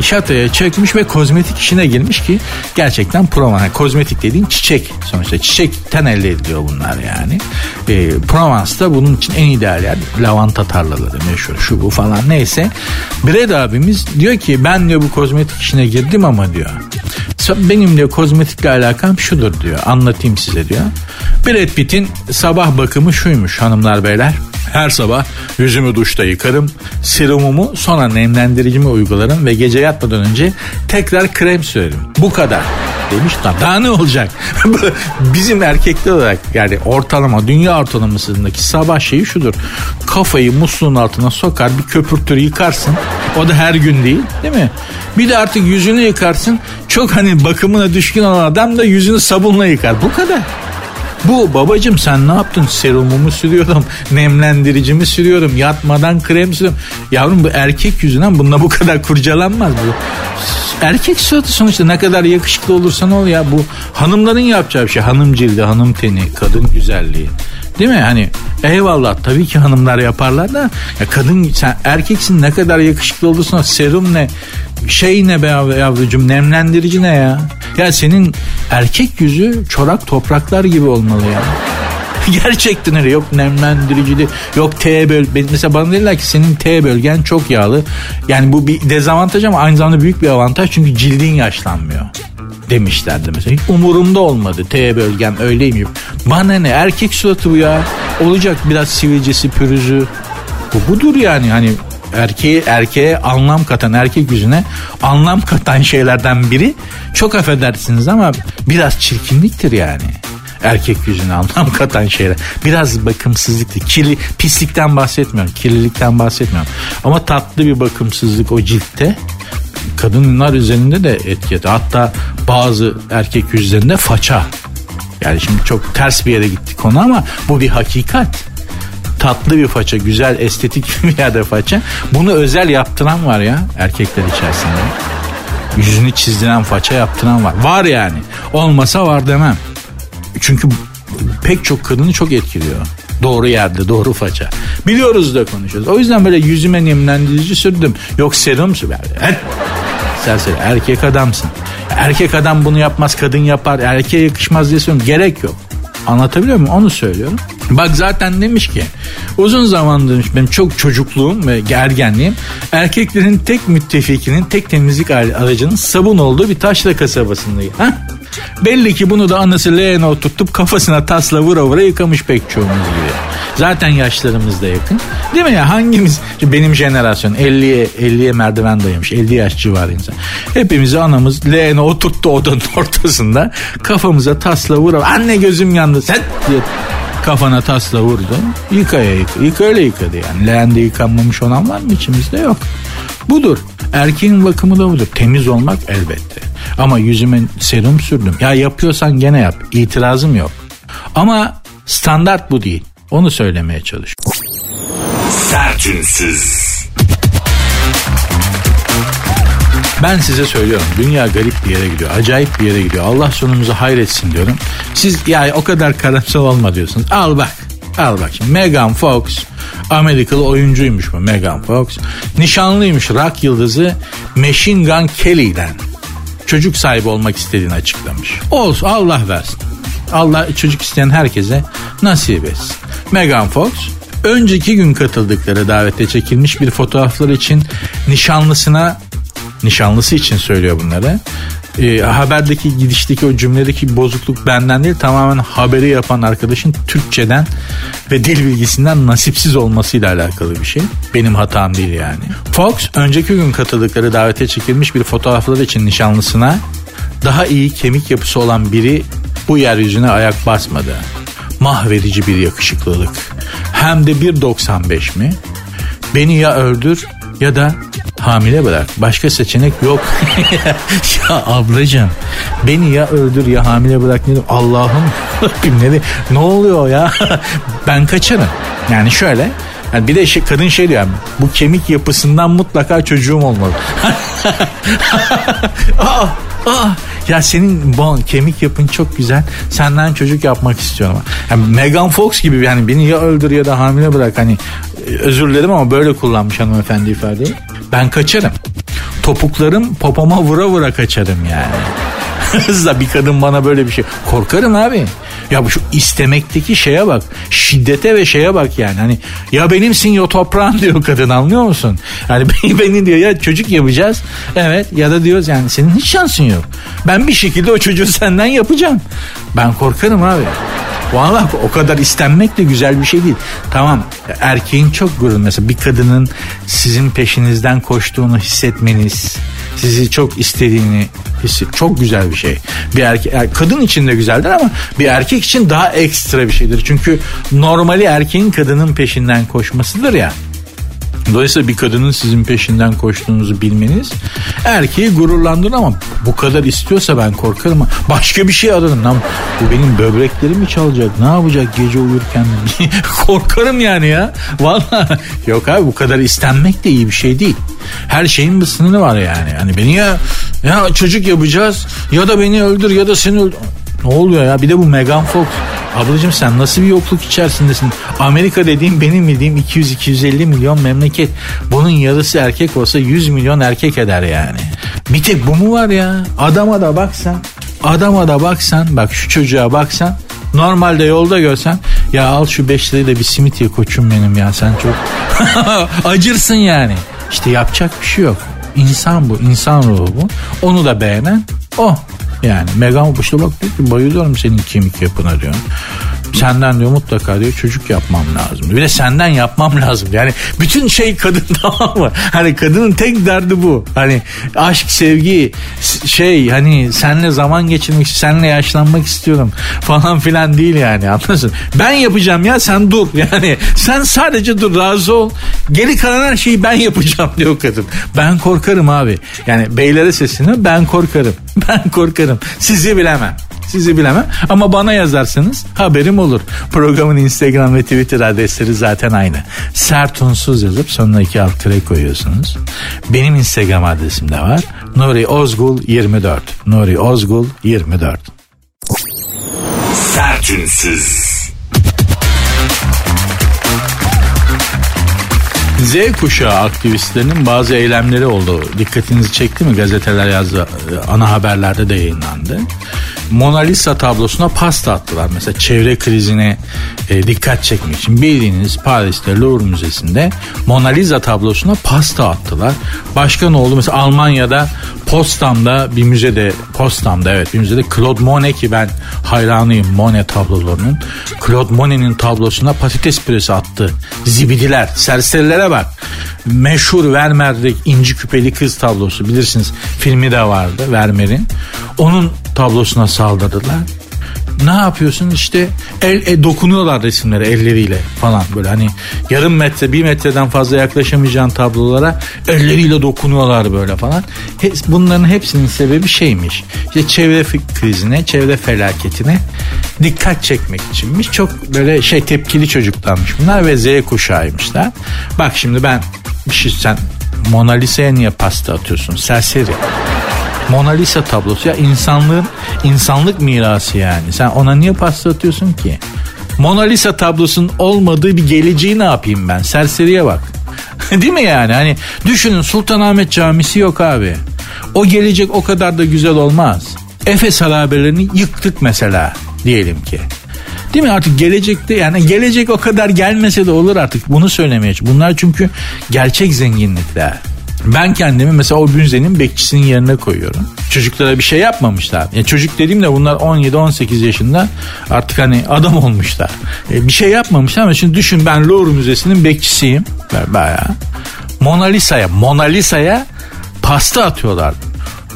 şatoya çökmüş ve kozmetik işine girmiş ki gerçekten Provence. Kozmetik dediğin çiçek sonuçta. Çiçekten elde ediliyor bunlar yani. E, Provence'da bunun için en ideal yer lavanta tarlaları meşhur şu bu falan neyse. Brad abimiz diyor ki ben diyor bu kozmetik işine girdim ama diyor. Benim diyor kozmetikle alakam şudur diyor. Anlatayım size diyor. Brad Pitt'in sabah bakımı şuymuş hanımlar beyler. Her sabah yüzümü duşta yıkarım. Serumumu sonra nemlendiricimi uygularım ve gece yatmadan önce tekrar krem sürerim. Bu kadar demiş. Daha ne olacak? Bizim erkekler olarak yani ortalama dünya ortalamasındaki sabah şeyi şudur. Kafayı musluğun altına sokar bir köpürtür yıkarsın. O da her gün değil değil mi? Bir de artık yüzünü yıkarsın. Çok hani bakımına düşkün olan adam da yüzünü sabunla yıkar. Bu kadar. Bu babacım sen ne yaptın? Serumumu sürüyorum, nemlendiricimi sürüyorum, yatmadan krem sürüyorum. Yavrum bu erkek yüzünden bununla bu kadar kurcalanmaz bu. Erkek suratı sonuçta ne kadar yakışıklı olursa ne ol ya bu hanımların yapacağı bir şey. Hanım cildi, hanım teni, kadın güzelliği. Değil mi? Hani eyvallah tabii ki hanımlar yaparlar da ya kadın sen erkeksin ne kadar yakışıklı olursan serum ne şey ne be yavrucuğum nemlendirici ne ya? Ya senin erkek yüzü çorak topraklar gibi olmalı ya. Gerçekten öyle yok nemlendiricili yok T böl mesela bana dediler ki senin T bölgen çok yağlı. Yani bu bir dezavantaj ama aynı zamanda büyük bir avantaj çünkü cildin yaşlanmıyor demişlerdi mesela. Hiç umurumda olmadı. T bölgem öyleyim. Bana ne erkek suratı bu ya. Olacak biraz sivilcesi pürüzü. Bu budur yani hani erkeğe erkeğe anlam katan erkek yüzüne anlam katan şeylerden biri çok affedersiniz ama biraz çirkinliktir yani erkek yüzüne anlam katan şeyler. Biraz bakımsızlıktır. Kirli, pislikten bahsetmiyorum. Kirlilikten bahsetmiyorum. Ama tatlı bir bakımsızlık o ciltte kadınlar üzerinde de etkiledi. Hatta bazı erkek yüzlerinde faça. Yani şimdi çok ters bir yere gittik konu ama bu bir hakikat tatlı bir faça, güzel estetik bir yerde faça. Bunu özel yaptıran var ya erkekler içerisinde. Yüzünü çizdiren faça yaptıran var. Var yani. Olmasa var demem. Çünkü pek çok kadını çok etkiliyor. Doğru yerde doğru faça. Biliyoruz da konuşuyoruz. O yüzden böyle yüzüme nemlendirici sürdüm. Yok serum sürdüm. Serseri erkek adamsın. Erkek adam bunu yapmaz kadın yapar. Erkeğe yakışmaz diye söylüyorum. Gerek yok. Anlatabiliyor muyum? Onu söylüyorum. Bak zaten demiş ki uzun zamandır demiş benim çok çocukluğum ve gergenliğim erkeklerin tek müttefikinin tek temizlik aracının sabun olduğu bir taşla kasabasındayım. Ha? Belli ki bunu da anası leğene oturtup kafasına tasla vura vura yıkamış pek çoğumuz gibi. Zaten yaşlarımız da yakın. Değil mi ya hangimiz benim jenerasyon 50'ye 50'ye merdiven dayamış 50 yaş civarı insan. Hepimizi anamız leğene oturttu odanın ortasında kafamıza tasla vura anne gözüm yandı sen diye kafana tasla vurdu. Yıkaya yıka. Yıka öyle yıkadı yani. Leğende yıkanmamış olan var mı içimizde? Yok. Budur. Erkeğin bakımı da budur. Temiz olmak elbette. Ama yüzüme serum sürdüm. Ya yapıyorsan gene yap. İtirazım yok. Ama standart bu değil. Onu söylemeye çalış. Sertünsüz. Ben size söylüyorum dünya garip bir yere gidiyor. Acayip bir yere gidiyor. Allah sonumuzu hayretsin diyorum. Siz yani o kadar karamsar olma diyorsunuz. Al bak. Al bak şimdi Megan Fox Amerikalı oyuncuymuş bu Megan Fox. Nişanlıymış rock yıldızı Machine Gun Kelly'den. Çocuk sahibi olmak istediğini açıklamış. Olsun Allah versin. Allah çocuk isteyen herkese nasip etsin. Megan Fox önceki gün katıldıkları davete çekilmiş bir fotoğraflar için nişanlısına nişanlısı için söylüyor bunları. E, haberdeki gidişteki o cümledeki bozukluk benden değil tamamen haberi yapan arkadaşın Türkçeden ve dil bilgisinden nasipsiz olmasıyla alakalı bir şey. Benim hatam değil yani. Fox önceki gün katıldıkları davete çekilmiş bir fotoğraflar için nişanlısına daha iyi kemik yapısı olan biri bu yeryüzüne ayak basmadı. Mahvedici bir yakışıklılık. Hem de 1.95 mi? Beni ya öldür ya da hamile bırak. Başka seçenek yok. ya ablacığım beni ya öldür ya hamile bırak. Allah'ım ne, ne oluyor ya? ben kaçarım. Yani şöyle yani bir de şey, kadın şey diyor yani, bu kemik yapısından mutlaka çocuğum olmalı. aa, aa, ya senin bon, kemik yapın çok güzel. Senden çocuk yapmak istiyorum. Yani Megan Fox gibi yani beni ya öldür ya da hamile bırak. Hani özür dilerim ama böyle kullanmış hanımefendi ifadeyi. Ben kaçarım. Topuklarım popoma vura vura kaçarım yani. Hızla bir kadın bana böyle bir şey. Korkarım abi. Ya bu şu istemekteki şeye bak. Şiddete ve şeye bak yani. Hani ya benimsin ya toprağın diyor kadın anlıyor musun? Hani beni diyor ya çocuk yapacağız. Evet ya da diyoruz yani senin hiç şansın yok. Ben bir şekilde o çocuğu senden yapacağım. Ben korkarım abi. Valla o kadar istenmek de güzel bir şey değil. Tamam erkeğin çok gurur mesela bir kadının sizin peşinizden koştuğunu hissetmeniz, sizi çok istediğini hisset çok güzel bir şey. Bir erkek yani kadın için de güzeldir ama bir erkek için daha ekstra bir şeydir. Çünkü normali erkeğin kadının peşinden koşmasıdır ya. Dolayısıyla bir kadının sizin peşinden koştuğunuzu bilmeniz erkeği gururlandırır ama bu kadar istiyorsa ben korkarım. Başka bir şey ararım. Lan, bu benim böbreklerimi çalacak. Ne yapacak gece uyurken? korkarım yani ya. Valla yok abi bu kadar istenmek de iyi bir şey değil. Her şeyin bir sınırı var yani. Yani beni ya ya çocuk yapacağız ya da beni öldür ya da seni öldür. Ne oluyor ya? Bir de bu Megan Fox. Ablacığım sen nasıl bir yokluk içerisindesin? Amerika dediğim benim bildiğim 200-250 milyon memleket. Bunun yarısı erkek olsa 100 milyon erkek eder yani. Bir tek bu mu var ya? Adama da baksan, adama da baksan, bak şu çocuğa baksan Normalde yolda görsen ya al şu 5 lirayı da bir simit ye koçum benim ya sen çok acırsın yani. İşte yapacak bir şey yok. İnsan bu, insan ruhu bu. Onu da beğenen o. Yani Megan işte bak diyor ki bayılıyorum senin kemik yapına diyor. Senden diyor mutlaka diyor çocuk yapmam lazım. Bir de senden yapmam lazım. Yani bütün şey kadın tamam mı? Hani kadının tek derdi bu. Hani aşk, sevgi, şey hani senle zaman geçirmek, senle yaşlanmak istiyorum falan filan değil yani anlasın. Ben yapacağım ya sen dur. Yani sen sadece dur razı ol. Geri kalan her şeyi ben yapacağım diyor kadın. Ben korkarım abi. Yani beylere sesini ben korkarım. Ben korkarım. Sizi bilemem. Sizi bilemem ama bana yazarsanız haberim olur. Programın Instagram ve Twitter adresleri zaten aynı. Sert unsuz yazıp sonuna iki alt tere koyuyorsunuz. Benim Instagram adresim de var. Nuri Ozgul 24. Nuri Ozgul 24. Sertünsüz. Z kuşağı aktivistlerinin bazı eylemleri oldu. Dikkatinizi çekti mi? Gazeteler yazdı. Ana haberlerde de yayınlandı. Mona Lisa tablosuna pasta attılar. Mesela çevre krizine e, dikkat çekmek için bildiğiniz Paris'te Louvre Müzesi'nde Mona Lisa tablosuna pasta attılar. Başka ne oldu? Mesela Almanya'da Postam'da bir müzede Postam'da evet bir müzede Claude Monet ki ben hayranıyım Monet tablolarının. Claude Monet'in tablosuna patates püresi attı. Zibidiler, serserilere bak. Meşhur Vermeer'deki inci küpeli kız tablosu bilirsiniz filmi de vardı Vermeer'in. Onun tablosuna saldırdılar. Ne yapıyorsun işte el, el dokunuyorlar resimlere elleriyle falan böyle hani yarım metre bir metreden fazla yaklaşamayacağın tablolara elleriyle dokunuyorlar böyle falan. Bunların hepsinin sebebi şeymiş işte çevre krizine çevre felaketine dikkat çekmek içinmiş çok böyle şey tepkili çocuklarmış bunlar ve Z kuşağıymışlar. Bak şimdi ben bir şey sen Mona Lisa'ya niye pasta atıyorsun serseri Mona Lisa tablosu ya insanlığın insanlık mirası yani. Sen ona niye pasta atıyorsun ki? Mona Lisa tablosunun olmadığı bir geleceği ne yapayım ben? Serseriye bak. Değil mi yani? Hani düşünün Sultanahmet Camisi yok abi. O gelecek o kadar da güzel olmaz. Efes harabelerini yıktık mesela diyelim ki. Değil mi artık gelecekte yani gelecek o kadar gelmese de olur artık bunu söylemeye. Bunlar çünkü gerçek zenginlikler. Ben kendimi mesela o bünzenin bekçisinin yerine koyuyorum. Çocuklara bir şey yapmamışlar. Yani çocuk dediğimde bunlar 17-18 yaşında artık hani adam olmuşlar. E, bir şey yapmamışlar ama şimdi düşün ben Louvre Müzesi'nin bekçisiyim. Bayağı. Mona Lisa'ya, Mona Lisa'ya pasta atıyorlar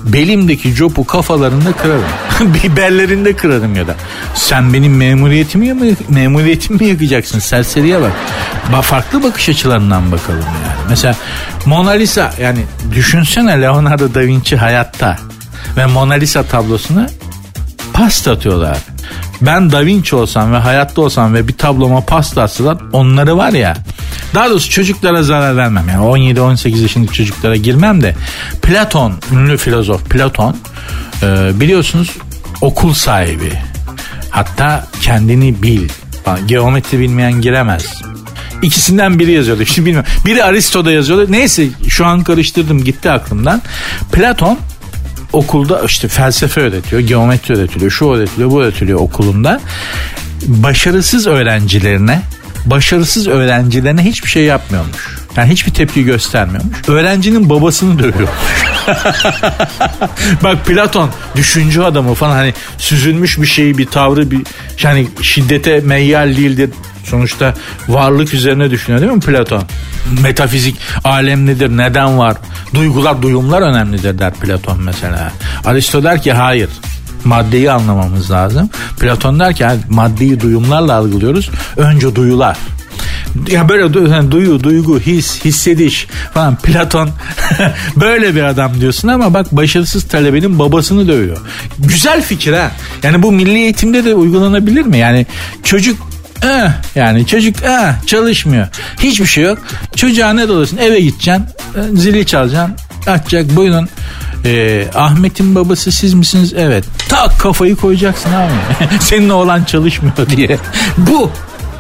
belimdeki copu kafalarında kırarım. Biberlerinde kırarım ya da. Sen benim memuriyetimi mi, memuriyetimi mi yakacaksın? Serseriye bak. Ba farklı bakış açılarından bakalım yani. Mesela Mona Lisa yani düşünsene Leonardo da Vinci hayatta ve Mona Lisa tablosuna pasta atıyorlar. Ben Da Vinci olsam ve hayatta olsam ve bir tabloma pasta atsalar onları var ya daha doğrusu çocuklara zarar vermem. Yani 17-18 yaşındaki çocuklara girmem de Platon, ünlü filozof Platon e, biliyorsunuz okul sahibi. Hatta kendini bil. Geometri bilmeyen giremez. İkisinden biri yazıyordu. Şimdi bilmiyorum. Biri Aristo'da yazıyordu. Neyse şu an karıştırdım gitti aklımdan. Platon okulda işte felsefe öğretiyor, geometri öğretiliyor, şu öğretiliyor, bu öğretiliyor okulunda. Başarısız öğrencilerine başarısız öğrencilerine hiçbir şey yapmıyormuş. Yani hiçbir tepki göstermiyormuş. Öğrencinin babasını dövüyor. Bak Platon düşünce adamı falan hani süzülmüş bir şeyi bir tavrı bir yani şiddete meyyal değildir. Sonuçta varlık üzerine düşünüyor değil mi Platon? Metafizik alem nedir? Neden var? Duygular, duyumlar önemlidir der Platon mesela. Aristo der ki hayır maddeyi anlamamız lazım. Platon der ki yani maddeyi duyumlarla algılıyoruz. Önce duyular. Ya böyle yani duyu, duygu, his, hissediş falan Platon böyle bir adam diyorsun ama bak başarısız talebenin babasını dövüyor. Güzel fikir ha. Yani bu milli eğitimde de uygulanabilir mi? Yani çocuk eh, yani çocuk eh, çalışmıyor. Hiçbir şey yok. Çocuğa ne dolasın eve gideceksin e, zili çalacaksın açacak buyurun ee, Ahmet'in babası siz misiniz? Evet. Tak kafayı koyacaksın abi. Senin oğlan çalışmıyor diye. Bu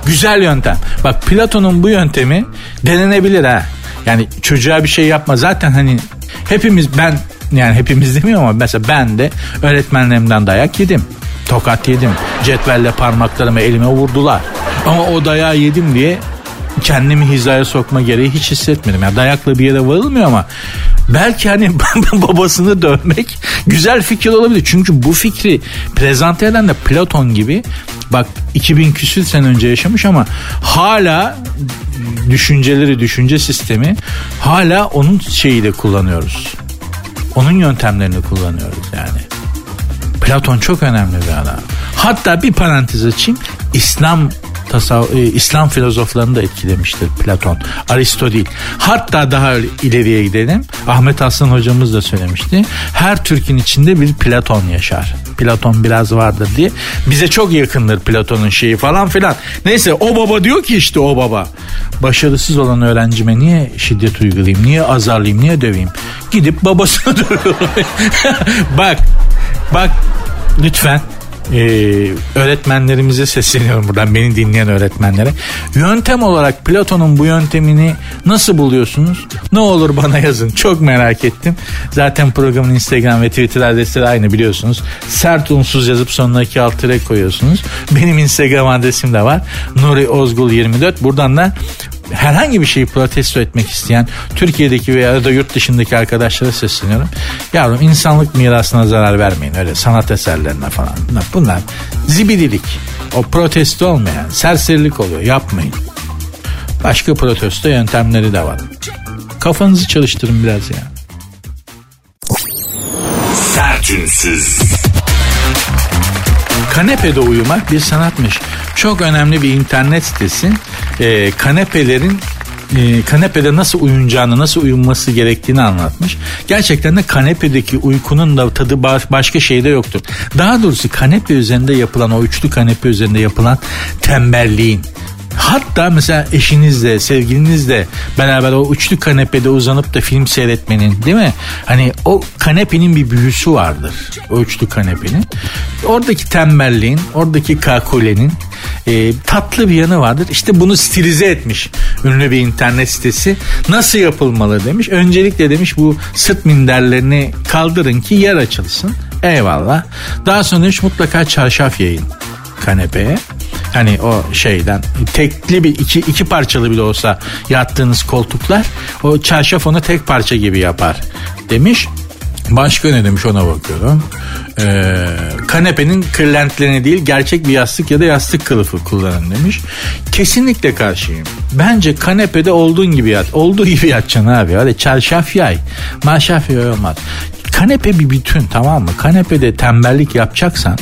güzel yöntem. Bak Platon'un bu yöntemi denenebilir ha. Yani çocuğa bir şey yapma. Zaten hani hepimiz ben yani hepimiz demiyorum ama mesela ben de öğretmenlerimden dayak yedim. Tokat yedim. Cetvelle parmaklarımı elime vurdular. Ama o dayağı yedim diye kendimi hizaya sokma gereği hiç hissetmedim. Yani dayakla bir yere varılmıyor ama belki hani babasını dövmek güzel fikir olabilir. Çünkü bu fikri prezente eden de Platon gibi bak 2000 küsür sene önce yaşamış ama hala düşünceleri, düşünce sistemi hala onun şeyiyle kullanıyoruz. Onun yöntemlerini kullanıyoruz yani. Platon çok önemli bir adam. Hatta bir parantez açayım. İslam tasav e, İslam filozoflarını da etkilemiştir Platon. Aristo değil. Hatta daha ileriye gidelim. Ahmet Aslan hocamız da söylemişti. Her Türk'ün içinde bir Platon yaşar. Platon biraz vardır diye. Bize çok yakındır Platon'un şeyi falan filan. Neyse o baba diyor ki işte o baba. Başarısız olan öğrencime niye şiddet uygulayayım? Niye azarlayayım? Niye döveyim? Gidip babasına dövüyorum. bak bak lütfen e, öğretmenlerimize sesleniyorum buradan beni dinleyen öğretmenlere. Yöntem olarak Platon'un bu yöntemini nasıl buluyorsunuz? Ne olur bana yazın. Çok merak ettim. Zaten programın Instagram ve Twitter adresleri aynı biliyorsunuz. Sert unsuz yazıp sonuna iki alt koyuyorsunuz. Benim Instagram adresim de var. Nuri Ozgul 24. Buradan da herhangi bir şeyi protesto etmek isteyen Türkiye'deki veya da yurt dışındaki arkadaşlara sesleniyorum. Yavrum insanlık mirasına zarar vermeyin öyle sanat eserlerine falan. Bunlar zibidilik. O protesto olmayan serserilik oluyor yapmayın. Başka protesto yöntemleri de var. Kafanızı çalıştırın biraz ya. Sertünsüz. Kanepede uyumak bir sanatmış. Çok önemli bir internet sitesi. Ee, kanepelerin e, kanepede nasıl uyunacağını, nasıl uyunması gerektiğini anlatmış. Gerçekten de kanepedeki uykunun da tadı başka şeyde yoktur. Daha doğrusu kanepe üzerinde yapılan, o üçlü kanepe üzerinde yapılan tembelliğin, Hatta mesela eşinizle, sevgilinizle beraber o üçlü kanepede uzanıp da film seyretmenin değil mi? Hani o kanepenin bir büyüsü vardır. O üçlü kanepenin. Oradaki tembelliğin, oradaki kakulenin e, tatlı bir yanı vardır. İşte bunu stilize etmiş ünlü bir internet sitesi. Nasıl yapılmalı demiş. Öncelikle demiş bu sırt minderlerini kaldırın ki yer açılsın. Eyvallah. Daha sonra demiş mutlaka çarşaf yayın kanepeye. Hani o şeyden tekli bir iki, iki parçalı bile olsa yattığınız koltuklar o çarşaf onu tek parça gibi yapar demiş. Başka ne demiş ona bakıyorum. Ee, kanepenin kırlentlerini değil gerçek bir yastık ya da yastık kılıfı kullanın demiş. Kesinlikle karşıyım. Bence kanepede olduğun gibi yat. Olduğu gibi yatacaksın abi. Hadi çarşaf yay. Maşaf yay olmaz. Kanepe bir bütün tamam mı? Kanepede tembellik yapacaksan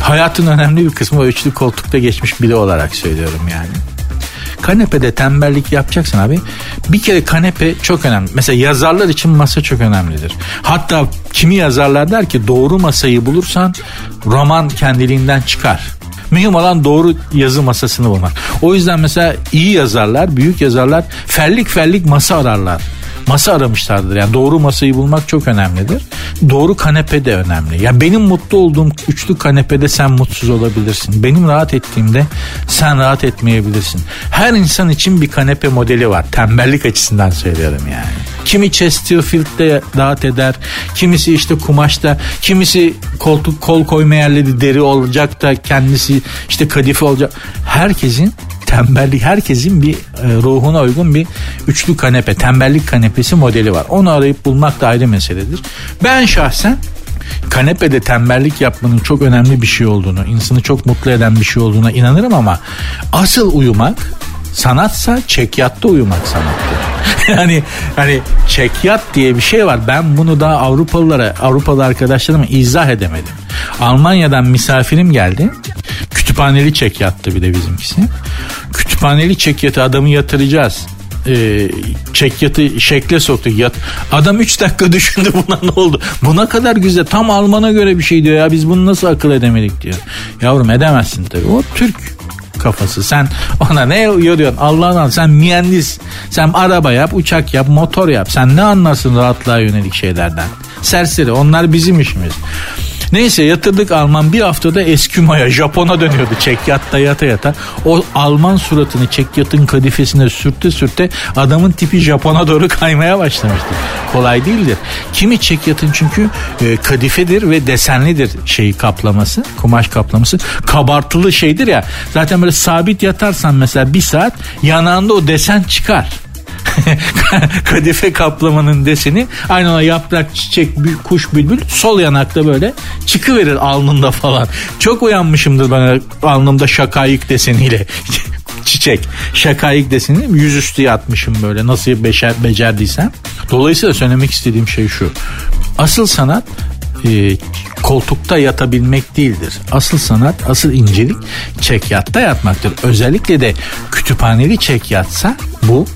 hayatın önemli bir kısmı üçlü koltukta geçmiş biri olarak söylüyorum yani kanepede tembellik yapacaksın abi. Bir kere kanepe çok önemli. Mesela yazarlar için masa çok önemlidir. Hatta kimi yazarlar der ki doğru masayı bulursan roman kendiliğinden çıkar. Mühim olan doğru yazı masasını bulmak. O yüzden mesela iyi yazarlar, büyük yazarlar fellik fellik masa ararlar masa aramışlardır. Yani doğru masayı bulmak çok önemlidir. Doğru kanepe de önemli. Ya benim mutlu olduğum üçlü kanepede sen mutsuz olabilirsin. Benim rahat ettiğimde sen rahat etmeyebilirsin. Her insan için bir kanepe modeli var. Tembellik açısından söylüyorum yani. Kimi Chesterfield'de rahat eder. Kimisi işte kumaşta. Kimisi koltuk kol koyma yerleri deri olacak da kendisi işte kadife olacak. Herkesin tembellik herkesin bir e, ruhuna uygun bir üçlü kanepe tembellik kanepesi modeli var. Onu arayıp bulmak da ayrı meseledir. Ben şahsen kanepede tembellik yapmanın çok önemli bir şey olduğunu, insanı çok mutlu eden bir şey olduğuna inanırım ama asıl uyumak sanatsa çekyatta uyumak sanattır. yani hani çekyat diye bir şey var. Ben bunu daha Avrupalılara, Avrupalı arkadaşlarıma izah edemedim. Almanya'dan misafirim geldi. Kütüphaneli çekyattı bir de bizimkisi. Kütüphaneli çekyatı adamı yatıracağız e, çekyatı şekle soktu. Yat. Adam 3 dakika düşündü buna ne oldu? Buna kadar güzel tam Alman'a göre bir şey diyor ya biz bunu nasıl akıl edemedik diyor. Yavrum edemezsin tabii. O Türk kafası. Sen ona ne yoruyorsun? Allah'ın al. Sen mühendis. Sen araba yap, uçak yap, motor yap. Sen ne anlarsın rahatlığa yönelik şeylerden? Serseri. Onlar bizim işimiz. Neyse yatırdık Alman bir haftada Eskimo'ya Japon'a dönüyordu çekyatta yata yata. O Alman suratını çekyatın kadifesine sürte sürte adamın tipi Japon'a doğru kaymaya başlamıştı. Kolay değildir. Kimi çekyatın çünkü e, kadifedir ve desenlidir şeyi kaplaması kumaş kaplaması kabartılı şeydir ya zaten böyle sabit yatarsan mesela bir saat yanağında o desen çıkar. kadife kaplamanın deseni aynı ona yaprak çiçek kuş bülbül sol yanakta böyle çıkıverir alnında falan. Çok uyanmışımdır ben alnımda şakayık deseniyle çiçek. Şakayık deseni yüzüstü yatmışım böyle nasıl beşer, becerdiysem. Dolayısıyla söylemek istediğim şey şu. Asıl sanat e, koltukta yatabilmek değildir. Asıl sanat, asıl incelik çekyatta yatmaktır. Özellikle de kütüphaneli çekyatsa bu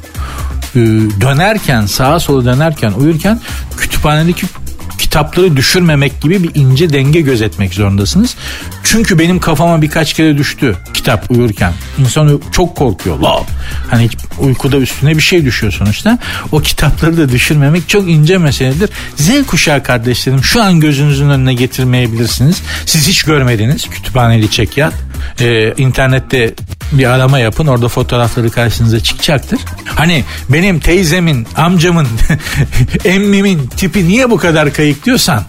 dönerken sağa sola dönerken uyurken kütüphanedeki kitapları düşürmemek gibi bir ince denge gözetmek zorundasınız. Çünkü benim kafama birkaç kere düştü kitap uyurken. İnsan çok korkuyor. La. Hani uykuda üstüne bir şey düşüyor sonuçta. O kitapları da düşürmemek çok ince meseledir. Z kuşağı kardeşlerim şu an gözünüzün önüne getirmeyebilirsiniz. Siz hiç görmediniz kütüphaneli çekyat. Ee, internette bir arama yapın orada fotoğrafları karşınıza çıkacaktır. Hani benim teyzemin, amcamın, emmimin tipi niye bu kadar kayık diyorsan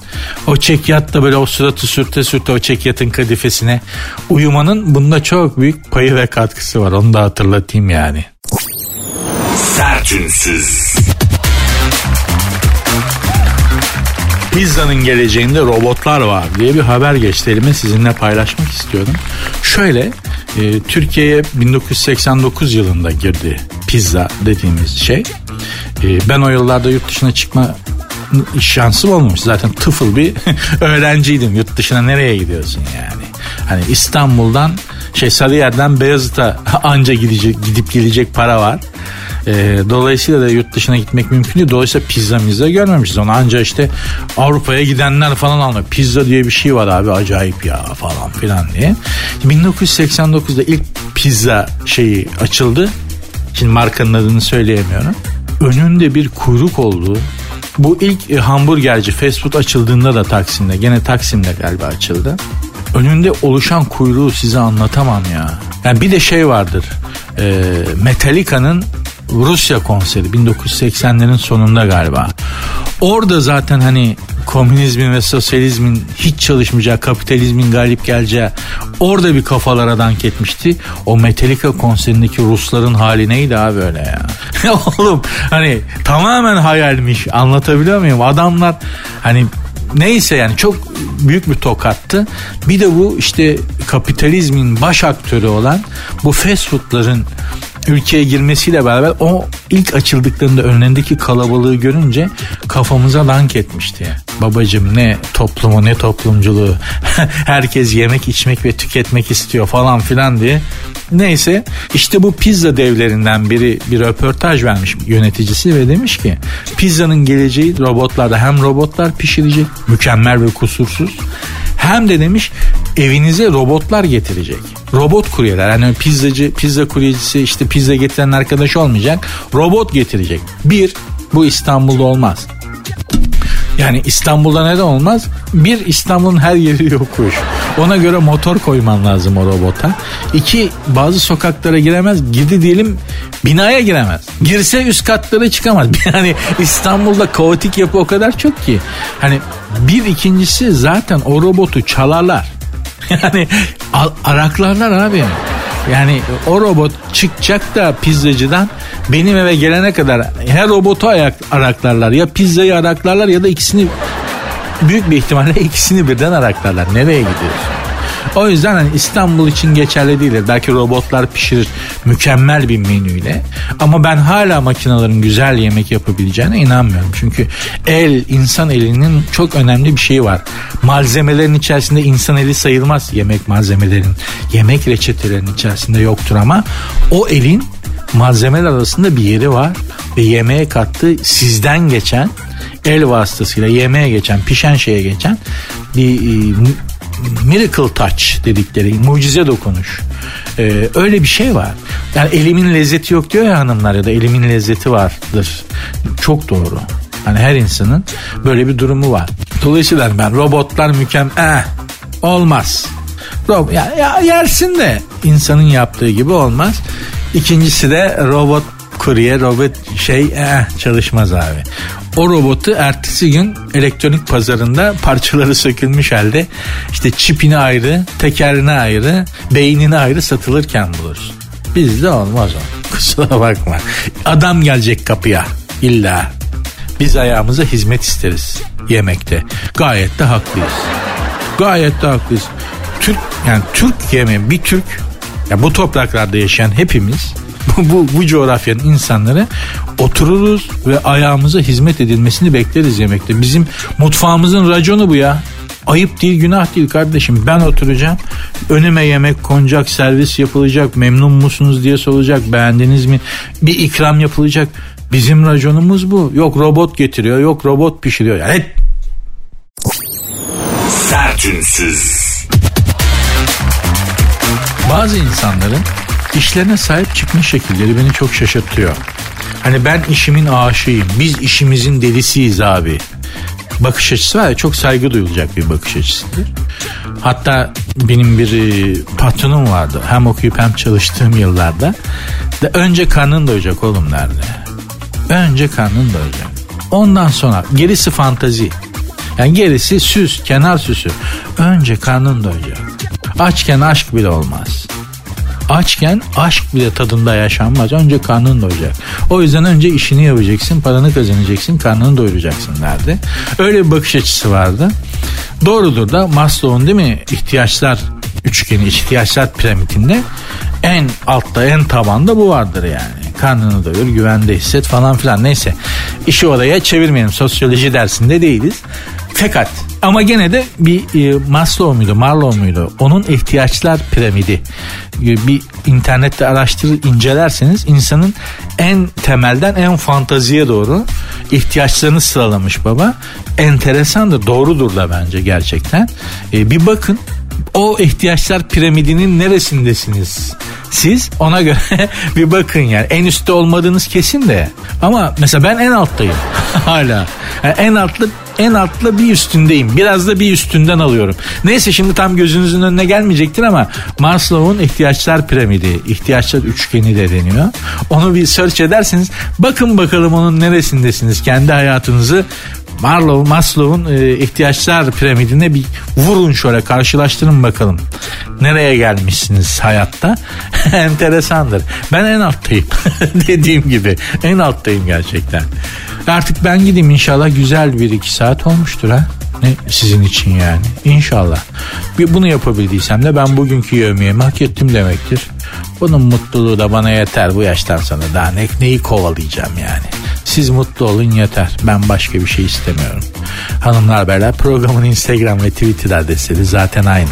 o çekyatta böyle o suratı sürte sürte o çekyatın kadifesine uyumanın bunda çok büyük payı ve katkısı var. Onu da hatırlatayım yani. Sertünsüz. Pizza'nın geleceğinde robotlar var diye bir haber geçti elime sizinle paylaşmak istiyorum. Şöyle e, Türkiye'ye 1989 yılında girdi pizza dediğimiz şey. E, ben o yıllarda yurt dışına çıkma şansım olmamış. Zaten tıfıl bir öğrenciydim. Yurt dışına nereye gidiyorsun yani? Hani İstanbul'dan şey Sarıyer'den Beyazıt'a anca gidecek, gidip gelecek para var. E, dolayısıyla da yurt dışına gitmek mümkün değil. Dolayısıyla pizza mizza görmemişiz. Onu anca işte Avrupa'ya gidenler falan anlıyor. Pizza diye bir şey var abi acayip ya falan filan diye. 1989'da ilk pizza şeyi açıldı. Şimdi markanın adını söyleyemiyorum. Önünde bir kuyruk olduğu bu ilk e, hamburgerci fast food açıldığında da Taksim'de gene Taksim'de galiba açıldı. Önünde oluşan kuyruğu size anlatamam ya. Yani bir de şey vardır. E, Metallica'nın Rusya konseri 1980'lerin sonunda galiba. Orada zaten hani komünizmin ve sosyalizmin hiç çalışmayacağı, kapitalizmin galip geleceği orada bir kafalara dank etmişti. O Metallica konserindeki Rusların hali neydi abi öyle ya? Oğlum hani tamamen hayalmiş anlatabiliyor muyum? Adamlar hani neyse yani çok büyük bir tokattı. Bir de bu işte kapitalizmin baş aktörü olan bu fast foodların ülkeye girmesiyle beraber o ilk açıldıklarında önlerindeki kalabalığı görünce kafamıza dank etmişti. Babacım ne toplumu ne toplumculuğu herkes yemek içmek ve tüketmek istiyor falan filan diye. Neyse işte bu pizza devlerinden biri bir röportaj vermiş yöneticisi ve demiş ki pizzanın geleceği robotlarda hem robotlar pişirecek mükemmel ve kusursuz hem de demiş evinize robotlar getirecek. Robot kuryeler. Yani pizzacı, pizza kuryecisi işte pizza getiren arkadaş olmayacak. Robot getirecek. Bir, bu İstanbul'da olmaz. Yani İstanbul'da neden olmaz? Bir İstanbul'un her yeri yokuş. Ona göre motor koyman lazım o robota. İki bazı sokaklara giremez. Girdi diyelim binaya giremez. Girse üst katlara çıkamaz. Yani İstanbul'da kaotik yapı o kadar çok ki. Hani bir ikincisi zaten o robotu çalarlar. Yani araklarlar abi. Yani o robot çıkacak da pizzacıdan benim eve gelene kadar her robotu ayak araklarlar. Ya pizzayı araklarlar ya da ikisini büyük bir ihtimalle ikisini birden araklarlar. Nereye gidiyorsun? O yüzden hani İstanbul için geçerli değildir. Belki robotlar pişirir mükemmel bir menüyle. Ama ben hala makinelerin güzel yemek yapabileceğine inanmıyorum. Çünkü el, insan elinin çok önemli bir şeyi var. Malzemelerin içerisinde insan eli sayılmaz yemek malzemelerin. Yemek reçetelerinin içerisinde yoktur ama o elin malzemeler arasında bir yeri var ve yemeğe kattığı sizden geçen el vasıtasıyla yemeğe geçen pişen şeye geçen bir e, miracle touch dedikleri mucize dokunuş. Ee, öyle bir şey var. Yani elimin lezzeti yok diyor ya hanımlar ya da elimin lezzeti vardır. Çok doğru. Hani her insanın böyle bir durumu var. Dolayısıyla ben robotlar mükemmel eh, olmaz. Rob ya, ya yersin de insanın yaptığı gibi olmaz. İkincisi de robot kurye robot şey eh, çalışmaz abi. O robotu ertesi gün elektronik pazarında parçaları sökülmüş halde işte çipini ayrı, tekerini ayrı, beynini ayrı satılırken buluruz. Bizde olmaz o. Kusura bakma. Adam gelecek kapıya illa. Biz ayağımıza hizmet isteriz yemekte. Gayet de haklıyız. Gayet de haklıyız. Türk yani Türk yemeği bir Türk ya bu topraklarda yaşayan hepimiz bu, bu coğrafyanın insanları otururuz ve ayağımıza hizmet edilmesini bekleriz yemekte. Bizim mutfağımızın raconu bu ya. Ayıp değil günah değil kardeşim. Ben oturacağım. Önüme yemek konacak, servis yapılacak. Memnun musunuz diye soracak. Beğendiniz mi? Bir ikram yapılacak. Bizim raconumuz bu. Yok robot getiriyor, yok robot pişiriyor. Yani Sertünsüz. Bazı insanların İşlerine sahip çıkma şekilleri beni çok şaşırtıyor. Hani ben işimin aşığıyım. Biz işimizin delisiyiz abi. Bakış açısı var ya çok saygı duyulacak bir bakış açısıdır. Hatta benim bir e, patronum vardı. Hem okuyup hem çalıştığım yıllarda. De önce karnın doyacak oğlum derdi. Önce karnın doyacak. Ondan sonra gerisi fantazi. Yani gerisi süs, kenar süsü. Önce karnın doyacak. Açken aşk bile olmaz. Açken aşk bile tadında yaşanmaz. Önce karnın doyacak. O yüzden önce işini yapacaksın, paranı kazanacaksın, karnını doyuracaksın derdi. Öyle bir bakış açısı vardı. Doğrudur da Maslow'un değil mi ihtiyaçlar üçgeni, ihtiyaçlar piramidinde en altta, en tabanda bu vardır yani. Karnını doyur, güvende hisset falan filan. Neyse işi oraya çevirmeyelim. Sosyoloji dersinde değiliz. Fakat ama gene de bir e, Maslow muydu, Marlow muydu? Onun ihtiyaçlar piramidi. E, bir internette araştırır, incelerseniz insanın en temelden en fantaziye doğru ihtiyaçlarını sıralamış baba. Enteresandır, doğrudur da bence gerçekten. E, bir bakın o ihtiyaçlar piramidinin neresindesiniz? Siz ona göre bir bakın yani. En üstte olmadığınız kesin de. Ama mesela ben en alttayım hala. Yani en altta en altla bir üstündeyim. Biraz da bir üstünden alıyorum. Neyse şimdi tam gözünüzün önüne gelmeyecektir ama Maslow'un ihtiyaçlar piramidi, ihtiyaçlar üçgeni de deniyor. Onu bir search ederseniz bakın bakalım onun neresindesiniz. Kendi hayatınızı Marlow, Maslow'un e, ihtiyaçlar piramidine bir vurun şöyle karşılaştırın bakalım. Nereye gelmişsiniz hayatta? Enteresandır. Ben en alttayım. Dediğim gibi en alttayım gerçekten. Artık ben gideyim inşallah güzel bir iki saat olmuştur ha. Ne sizin için yani. İnşallah. Bunu yapabildiysem de ben bugünkü yevmiyemi hak ettim demektir. Bunun mutluluğu da bana yeter bu yaştan sonra. Daha ne, neyi kovalayacağım yani. Siz mutlu olun yeter. Ben başka bir şey istemiyorum. Hanımlar beyler programın Instagram ve Twitter adresleri zaten aynı.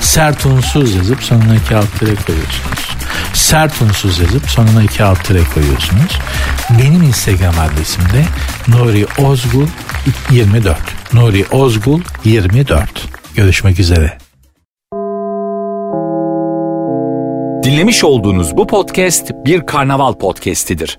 Sert unsuz yazıp sonuna iki alt tere koyuyorsunuz. Sert unsuz yazıp sonuna iki alt tere koyuyorsunuz. Benim Instagram adresim de Nuri Ozgul 24. Nuri Ozgul 24. Görüşmek üzere. Dinlemiş olduğunuz bu podcast bir karnaval podcastidir.